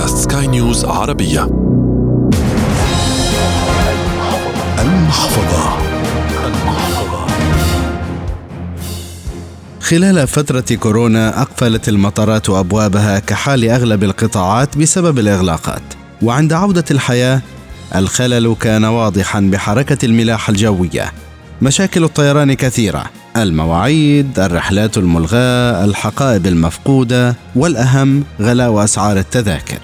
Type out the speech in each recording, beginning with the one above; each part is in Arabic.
بودكاست سكاي نيوز عربية. المحفظة. خلال فترة كورونا أقفلت المطارات أبوابها كحال أغلب القطاعات بسبب الإغلاقات. وعند عودة الحياة الخلل كان واضحا بحركة الملاحة الجوية. مشاكل الطيران كثيرة. المواعيد الرحلات الملغاة الحقائب المفقودة والأهم غلاء أسعار التذاكر.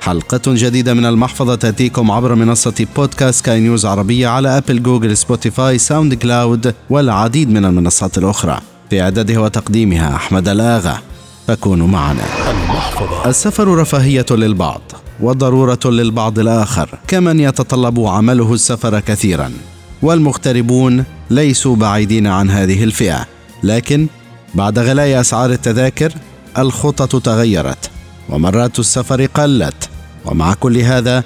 حلقة جديدة من المحفظة تأتيكم عبر منصة بودكاست سكاي نيوز عربية على أبل جوجل سبوتيفاي ساوند كلاود والعديد من المنصات الأخرى. في إعدادها وتقديمها أحمد الآغا. فكونوا معنا. المحفظة. السفر رفاهية للبعض وضرورة للبعض الآخر كمن يتطلب عمله السفر كثيرا. والمغتربون ليسوا بعيدين عن هذه الفئة. لكن بعد غلاء أسعار التذاكر الخطط تغيرت ومرات السفر قلت ومع كل هذا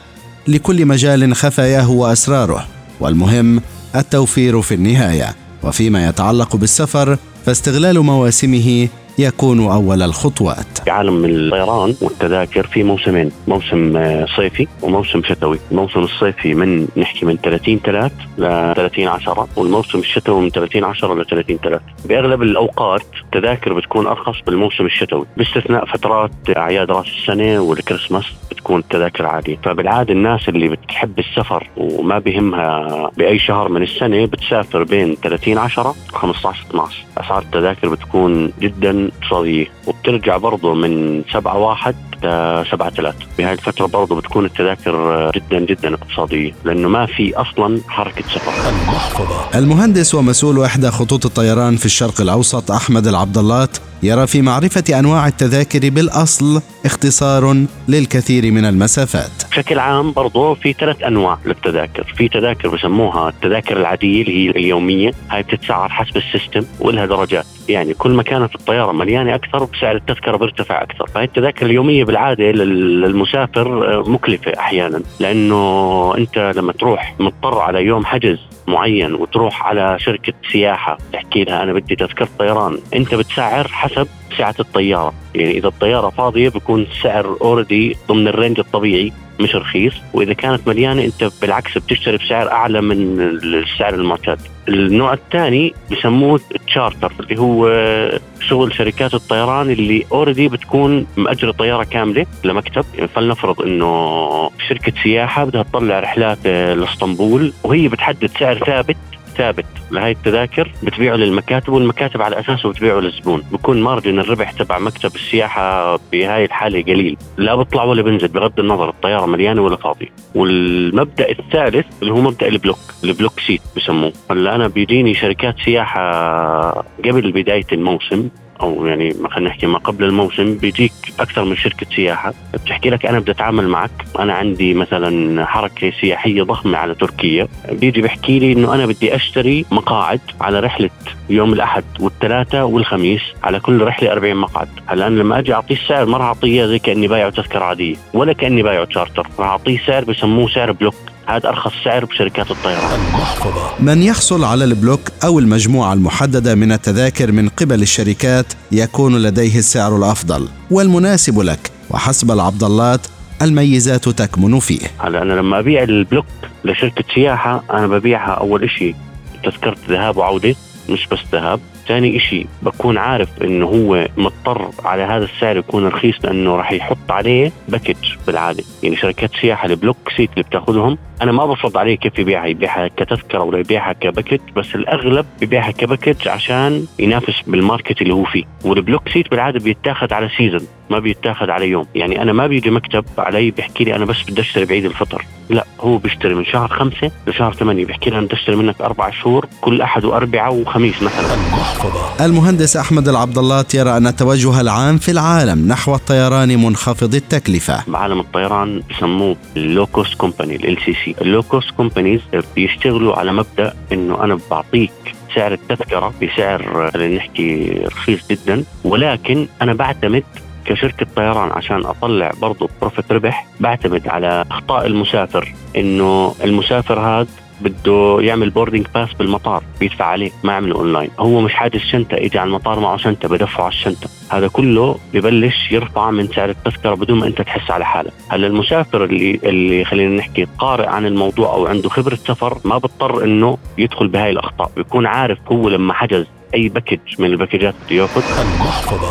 لكل مجال خفاياه وأسراره. والمهم التوفير في النهاية. وفيما يتعلق بالسفر فاستغلال مواسمه يكون أول الخطوات. في عالم الطيران والتذاكر في موسمين موسم آه، صيفي وموسم شتوي. الموسم الصيفي من نحكي من 30 3 ل 30 10 والموسم الشتوي من 30 10 ل 30 3 بأغلب الأوقات التذاكر بتكون أرخص بالموسم الشتوي. باستثناء فترات أعياد رأس السنة والكريسماس بتكون التذاكر عاليه فبالعادة الناس اللي بتحب السفر وما بهمها بأي شهر من السنة بتسافر بين 30 10 و 15 12 أسعار التذاكر بتكون جدا اقتصاديه وبترجع برضه من 7 1 ل 7 3 بهاي الفترة برضه بتكون التذاكر جدا جدا اقتصادية لأنه ما في أصلا حركة سفر. المحفظة. المهندس ومسؤول إحدى خطوط الطيران في الشرق الأوسط أحمد العبداللات يرى في معرفة أنواع التذاكر بالأصل اختصار للكثير من المسافات. بشكل عام برضو في ثلاث أنواع للتذاكر. في تذاكر بسموها التذاكر العادية اللي هي اليومية. هاي بتتسعر حسب السيستم ولها درجات. يعني كل ما كانت الطيارة مليانة أكثر سعر التذكرة بيرتفع أكثر. فهي التذاكر اليومية بالعادة للمسافر مكلفة أحيانا. لأنه أنت لما تروح مضطر على يوم حجز معين وتروح على شركة سياحة تحكي لها أنا بدي تذكرة طيران أنت بتسعر حسب سعة الطيارة. يعني إذا الطيارة فاضية بيكون السعر already ضمن ال range الطبيعي مش رخيص. وإذا كانت مليانة أنت بالعكس بتشتري بسعر أعلى من السعر المعتاد. النوع الثاني بسموه تشارتر اللي هو شغل شركات الطيران اللي already بتكون مأجرة طيارة كاملة لمكتب. يعني فلنفرض إنه شركة سياحة بدها تطلع رحلات لإسطنبول وهي بتحدد سعر ثابت ثابت لهي التذاكر بتبيعه للمكاتب والمكاتب على أساسه بتبيعه للزبون. بكون margin الربح تبع مكتب السياحة بهاي الحالة قليل. لا بيطلع ولا بنزل بغض النظر الطيارة مليانة ولا فاضية. والمبدأ الثالث اللي هو مبدأ ال block ال block seat بسموه. هلأ أنا بيجيني شركات سياحة قبل بداية الموسم أو يعني خلينا نحكي ما قبل الموسم بيجيك أكثر من شركة سياحة. بتحكي لك أنا بدي أتعامل معك. أنا عندي مثلا حركة سياحية ضخمة على تركيا. بيجي بيحكي لي إنه أنا بدي أشتري مقاعد على رحلة يوم الأحد والثلاثاء والخميس على كل رحلة 40 مقعد. هلأ أنا لما أجي أعطيه السعر ما راح أعطيه زي كأني بايعه تذكرة عادية ولا كأني بايعه تشارتر راح أعطيه سعر بسموه سعر block. هذا أرخص سعر بشركات الطيران. المحفظة. من يحصل على ال block أو المجموعة المحددة من التذاكر من قبل الشركات يكون لديه السعر الأفضل والمناسب لك وحسب العبداللات الميزات تكمن فيه. هلا أنا لما أبيع ال block لشركة سياحة أنا ببيعها أول شيء تذكرة ذهاب وعودة مش بس ذهاب ثاني إشي بكون عارف إنه هو مضطر على هذا السعر يكون رخيص لأنه راح يحط عليه package بالعادة. يعني شركات سياحة ال block seat اللي بتاخذهم أنا ما بفرض عليه كيف يبيعها يبيعها كتذكرة ولا يبيعها ك package بس الأغلب بيبيعها ك package عشان ينافس بال market اللي هو فيه. وال block seat بالعادة بيتاخذ على season ما بيتاخذ على يوم. يعني أنا ما بيجي مكتب علي بيحكي لي أنا بس بدي أشتري بعيد الفطر. لا هو بيشتري من شهر خمسة لشهر ثمانية. بيحكي لي أنا بدي أشتري منك أربع شهور كل أحد واربعاء وخميس مثلا. المهندس أحمد العبداللات يرى أن التوجه العام في العالم نحو الطيران منخفض التكلفة. بعالم الطيران بسموه ال low cost company LCC ال low cost companies بيشتغلوا على مبدأ إنه أنا بعطيك سعر التذكرة بسعر خلينا نحكي رخيص جدا ولكن أنا بعتمد كشركة طيران عشان أطلع برضه profit ربح بعتمد على أخطاء المسافر إنه المسافر هذا بده يعمل boarding pass بالمطار بيدفع عليه ما يعمله اونلاين هو مش حاجز شنطة اجى على المطار معه شنطة بدفعه على الشنطة. هذا كله ببلش يرفع من سعر التذكرة بدون ما أنت تحس على حالك. هلا المسافر اللي اللي خلينا نحكي قارئ عن الموضوع أو عنده خبرة سفر ما بضطر إنه يدخل بهاي الأخطاء. بيكون عارف هو لما حجز أي package من الباكجات بده يأخذ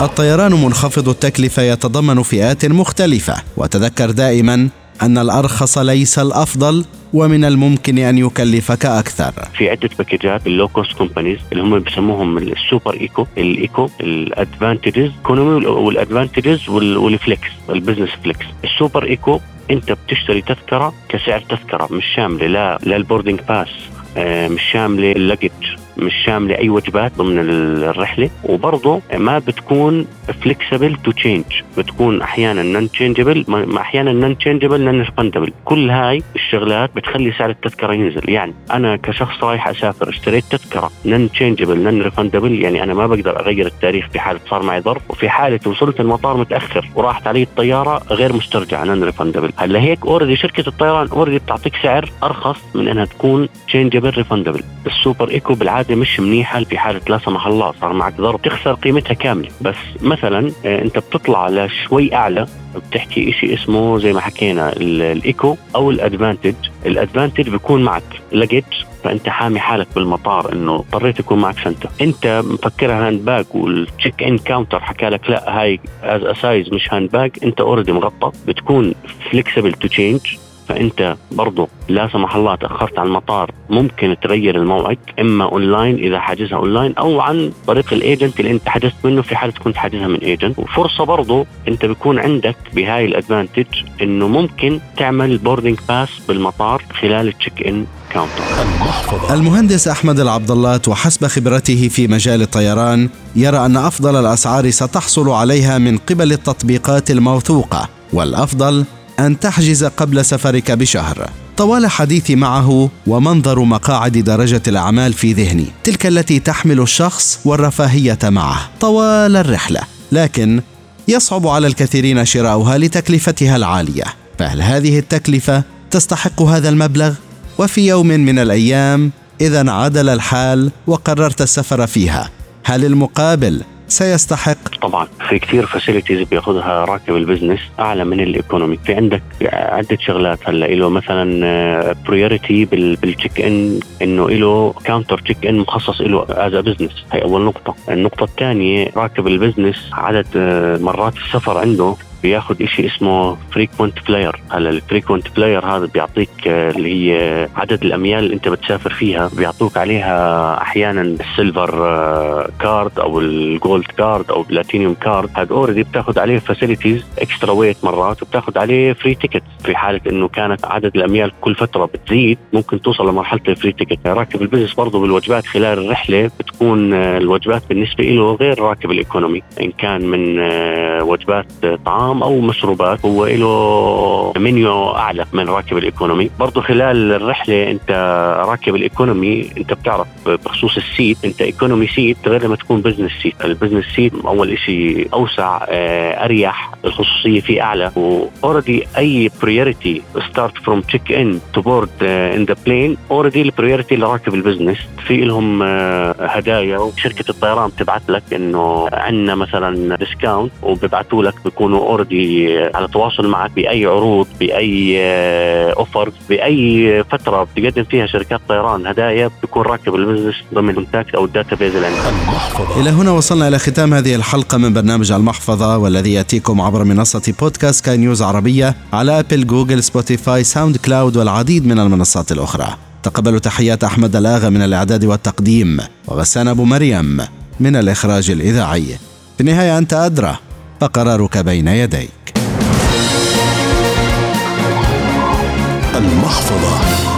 الطيران منخفض التكلفة يتضمن فئات مختلفة وتذكر دائما أن الأرخص ليس الأفضل ومن الممكن أن يكلفك أكثر. في عدة باكجات ال low cost companies اللي هم بسموهم ال super eco، الايكو، الادفانتجز، ايكونومي والادفانتجز والفليكس، البزنس فليكس. السوبر إيكو أنت بتشتري تذكرة كسعر تذكرة مش شاملة لا ال boarding pass آه، مش شاملة ال luggage مش شاملة أي وجبات ضمن الرحلة. وبرضه ما بتكون flexible to change بتكون أحيانا non-changeable أحيانا non-changeable non-refundable كل هاي الشغلات بتخلي سعر التذكرة ينزل. يعني أنا كشخص رايح أسافر اشتريت تذكرة non-changeable non-refundable يعني أنا ما بقدر أغير التاريخ في حاله صار معي ظرف. وفي حالة وصلت المطار متأخر وراحت علي الطيارة غير مسترجعة non-refundable هلا هيك already شركة الطيران already بتعطيك سعر أرخص من إنها تكون changeable refundable ال super eco بالعادة العاده مش منيحة في حاله لا سمح الله صار معك ظرف. تخسر قيمتها كاملة. بس مثلا آه، أنت بتطلع لشوي أعلى بتحكي شيء اسمه زي ما حكينا ال eco أو ال advantage. ال advantage بيكون معك luggage فأنت حامي حالك بالمطار إنه اضطريت يكون معك شنطه أنت مفكرها hand bag وال check-in counter حكى لك لا هاي از سايز مش hand bag أنت already مغطى. بتكون flexible to change فأنت برضه لا سمح الله تأخرت على المطار ممكن تغير الموعد إما اونلاين إذا حاجزها اونلاين أو عن طريق ال agent اللي أنت حجزت منه في حالة كنت حاجزها من agent وفرصة برضه أنت بيكون عندك بهاي ال advantage إنه ممكن تعمل boarding pass بالمطار خلال ال check-in المهندس أحمد العبداللات وحسب خبرته في مجال الطيران يرى أن أفضل الأسعار ستحصل عليها من قبل التطبيقات الموثوقة والأفضل أن تحجز قبل سفرك بشهر. طوال حديثي معه ومنظر مقاعد درجة الأعمال في ذهني. تلك التي تحمل الشخص والرفاهية معه. طوال الرحلة. لكن يصعب على الكثيرين شراؤها لتكلفتها العالية. فهل هذه التكلفة تستحق هذا المبلغ؟ وفي يوم من الأيام إذا عدل الحال وقررت السفر فيها هل المقابل سيستحق. طبعا في كثير facilities بياخذها راكب ال business أعلى من ال economy في عندك عدة شغلات هلأ. له مثلا priority بال check-in إنه له counter check-in مخصص له as business هي أول نقطة. النقطة الثانية راكب ال business عدد آه، مرات السفر عنده بياخذ شيء اسمه frequent flyer هلا ال frequent flyer هذا بيعطيك آه، اللي هي عدد الأميال اللي أنت بتسافر فيها. بيعطوك عليها أحيانا ال silver card أو ال gold card أو platinum card هذا already بتاخذ عليه facilities extra weight مرات وبتاخذ عليه free ticket في حالة إنه كانت عدد الأميال كل فترة بتزيد ممكن توصل لمرحلة ال free ticket راكب ال business برضه بالوجبات خلال الرحلة بتكون آه، الوجبات بالنسبة له غير راكب ال economy إن كان من آه، وجبات طعام طعام أو مشروبات هو له منيو اعلى من راكب ال economy. برضه خلال الرحلة انت راكب ال economy انت بتعرف بخصوص ال seat انت economy seat غير لما تكون business seat ال business seat اول شيء اوسع آه، اريح الخصوصية فيه اعلى. و already اي priority start from check-in to board in the plane already ال priority لراكب ال business في لهم آه، هدايا وشركة الطيران بتبعث لك إنه عندنا مثلا discount وبيبعثوا لك بيكونوا already على تواصل معك بأي عروض بأي offer آه، بأي فترة بتقدم فيها شركات طيران هدايا بيكون راكب ال business ضمن ال contact أو ال database اللي إلى هنا وصلنا إلى ختام هذه الحلقة من برنامج المحفظة والذي يأتيكم عبر منصة بودكاست سكاي نيوز عربية على أبل جوجل سبوتيفاي ساوند كلاود والعديد من المنصات الأخرى. تقبلوا تحيات أحمد الأغا من الإعداد والتقديم وغسان أبو مريم من الإخراج الإذاعي. في النهاية أنت أدرى. فقرارك بين يديك. المحفظة.